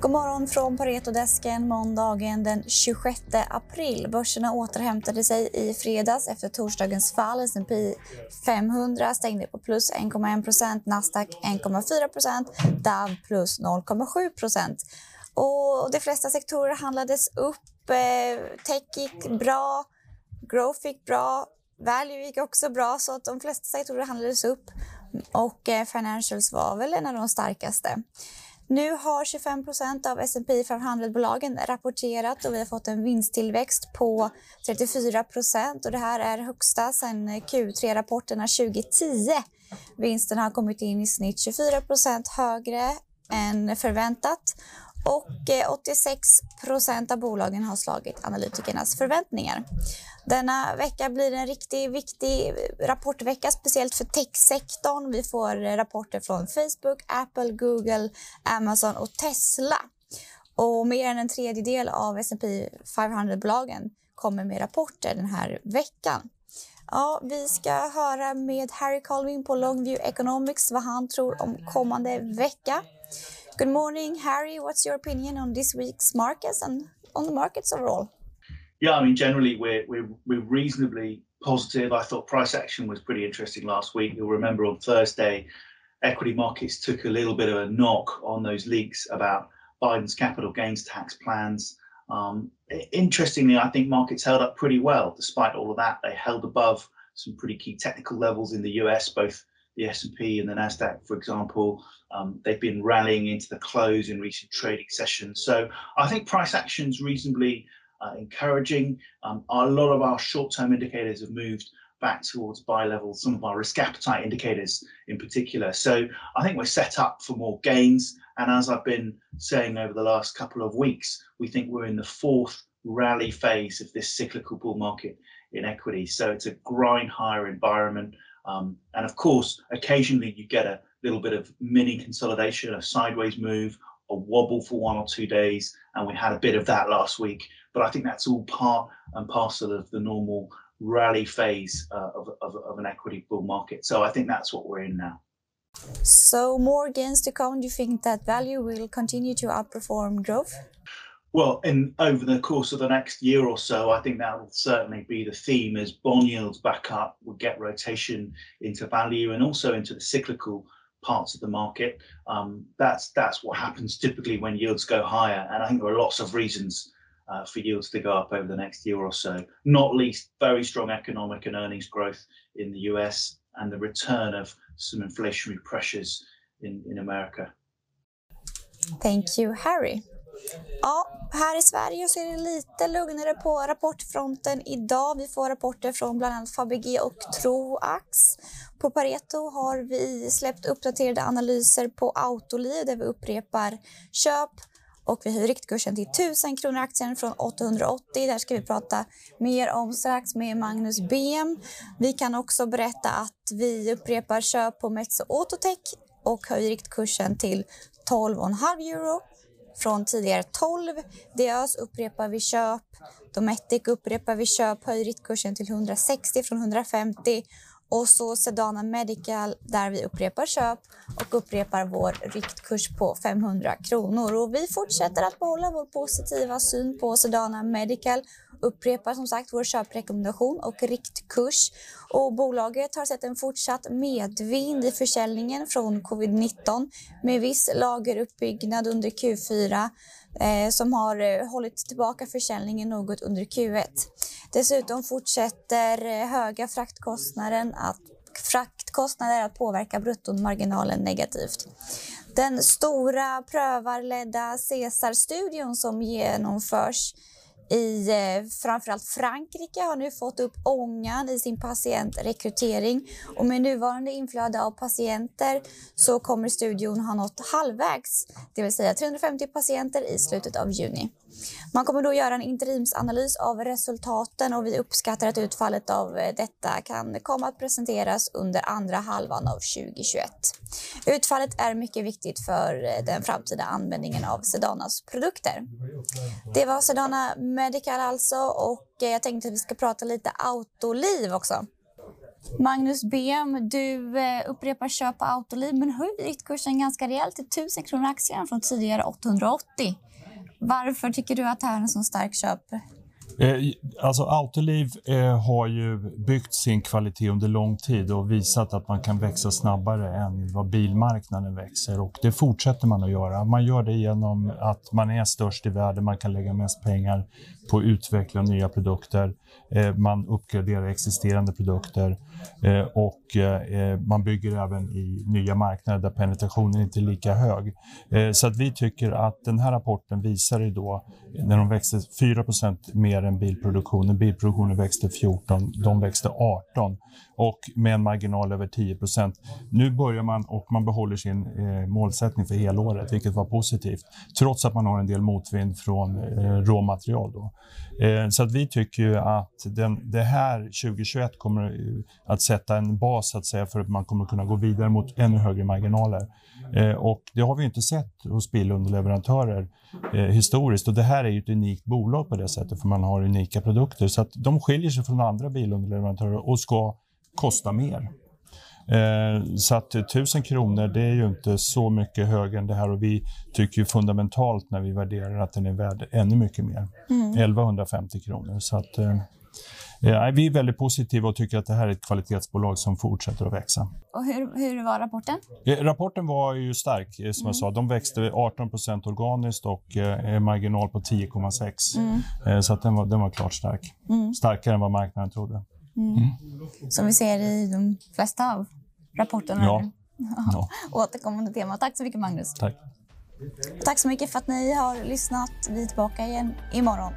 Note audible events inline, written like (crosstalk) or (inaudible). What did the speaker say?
God morgon från Paretodesken måndagen den 26 april. Börserna återhämtade sig i fredags efter torsdagens fall. S&P 500 stängde på plus 1,1% Nasdaq 1,4 Dow plus 0,7 och De flesta sektorer handlades upp. Eh, tech gick bra, growth gick bra, value gick också bra så att de flesta sektorer handlades upp och eh, financials var väl en av de starkaste. Nu har 25% av S&P 500-bolagen rapporterat och vi har fått en vinsttillväxt på 34 och det här är högsta sedan Q3-rapporterna 2010. Vinsten har kommit in i snitt 24% högre än förväntat och eh, 86% av bolagen har slagit analytikernas förväntningar. Denna vecka blir en riktigt viktig rapportvecka, speciellt för techsektorn. Vi får eh, rapporter från Facebook, Apple, Google, Amazon och Tesla. Och mer än en tredjedel av S&P 500-bolagen kommer med rapporter den här veckan. Ja, vi ska höra med Harry Colvin på Longview Economics vad han tror om kommande vecka. Good morning, Harry. What's your opinion on this week's markets and on the markets overall? Yeah, I mean, generally we're we're we're reasonably positive. I thought price action was pretty interesting last week. You'll remember on Thursday, equity markets took a little bit of a knock on those leaks about Biden's capital gains tax plans. Um, interestingly, I think markets held up pretty well despite all of that. They held above some pretty key technical levels in the US, both the S&P and the Nasdaq, for example. Um, they've been rallying into the close in recent trading sessions. So I think price action's reasonably uh, encouraging. Um, a lot of our short-term indicators have moved back towards buy levels, some of our risk appetite indicators in particular. So I think we're set up for more gains. And as I've been saying over the last couple of weeks, we think we're in the fourth rally phase of this cyclical bull market in equity. So it's a grind higher environment. Um, and of course, occasionally you get a little bit of mini consolidation, a sideways move, a wobble for one or two days. And we had a bit of that last week. But I think that's all part and parcel of the normal rally phase uh, of, of, of an equity bull market. So I think that's what we're in now. So more gains to come. Do you think that value will continue to outperform growth? Well, in over the course of the next year or so, I think that will certainly be the theme as bond yields back up, we'll get rotation into value and also into the cyclical parts of the market. Um, that's that's what happens typically when yields go higher, and I think there are lots of reasons uh, for yields to go up over the next year or so. Not least, very strong economic and earnings growth in the US and the return of some inflationary pressures in, in America. Thank you, Harry. Ja, här i Sverige så är det lite lugnare på rapportfronten idag. Vi får rapporter från bland annat Fabege och Troax. På Pareto har vi släppt uppdaterade analyser på Autoliv där vi upprepar köp och vi höjer riktkursen till 1000 kronor aktien från 880. Där ska vi prata mer om strax med Magnus Bem. Vi kan också berätta att vi upprepar köp på Metso Autotech och höjer riktkursen till 12,5 euro från tidigare 12. Diös upprepar vi köp. Dometic upprepar vi köp, höjer riktkursen till 160 från 150 och så Sedana Medical där vi upprepar köp och upprepar vår riktkurs på 500 kronor. Och vi fortsätter att behålla vår positiva syn på Sedana Medical upprepar som sagt vår köprekommendation och riktkurs. Och bolaget har sett en fortsatt medvind i försäljningen från covid-19 med viss lageruppbyggnad under Q4 eh, som har eh, hållit tillbaka försäljningen något under Q1. Dessutom fortsätter eh, höga fraktkostnader att, fraktkostnader att påverka bruttomarginalen negativt. Den stora prövarledda Cesar-studion som genomförs i eh, framförallt Frankrike har nu fått upp ångan i sin patientrekrytering och med nuvarande inflöde av patienter så kommer studion ha nått halvvägs, det vill säga 350 patienter i slutet av juni. Man kommer då göra en interimsanalys av resultaten och vi uppskattar att utfallet av eh, detta kan komma att presenteras under andra halvan av 2021. Utfallet är mycket viktigt för eh, den framtida användningen av Sedanas produkter. Det var Sedana Medical alltså och eh, jag tänkte att vi ska prata lite autoliv också. Magnus BM, du eh, upprepar köp på Autoliv men höjer riktkursen ganska rejält till 1000 kronor aktien från tidigare 880. Varför tycker du att det här är en så stark köp? Eh, alltså Autoliv eh, har ju byggt sin kvalitet under lång tid och visat att man kan växa snabbare än vad bilmarknaden växer. Och det fortsätter man att göra. Man gör det genom att man är störst i världen, man kan lägga mest pengar på att utveckla nya produkter. Eh, man uppgraderar existerande produkter och man bygger även i nya marknader där penetrationen inte är lika hög. Så att vi tycker att den här rapporten visar ju då när de växte 4% mer än bilproduktionen. Bilproduktionen växte 14, de växte 18 och med en marginal över 10 procent. Nu börjar man och man behåller sin eh, målsättning för helåret, vilket var positivt, trots att man har en del motvind från eh, råmaterial. Då. Eh, så att vi tycker ju att den, det här 2021 kommer eh, att sätta en bas att säga, för att man kommer kunna gå vidare mot ännu högre marginaler. Eh, och det har vi inte sett hos bilunderleverantörer eh, historiskt. Och det här är ju ett unikt bolag på det sättet, för man har unika produkter. Så att de skiljer sig från andra bilunderleverantörer och ska kosta mer. Eh, så att 1000 kronor det är ju inte så mycket högre än det här och vi tycker fundamentalt när vi värderar att den är värd ännu mycket mer. Mm. 1150 kronor. Så att, eh, eh, vi är väldigt positiva och tycker att det här är ett kvalitetsbolag som fortsätter att växa. Och hur, hur var rapporten? Eh, rapporten var ju stark, eh, som mm. jag sa. De växte 18 organiskt och eh, marginal på 10,6. Mm. Eh, så att den, var, den var klart stark. Mm. Starkare än vad marknaden trodde. Mm. Mm. Som vi ser i de flesta av rapporterna. Ja. ja. (laughs) Återkommande tema. Tack så mycket, Magnus. Tack. Tack så mycket för att ni har lyssnat. Vi är tillbaka igen imorgon.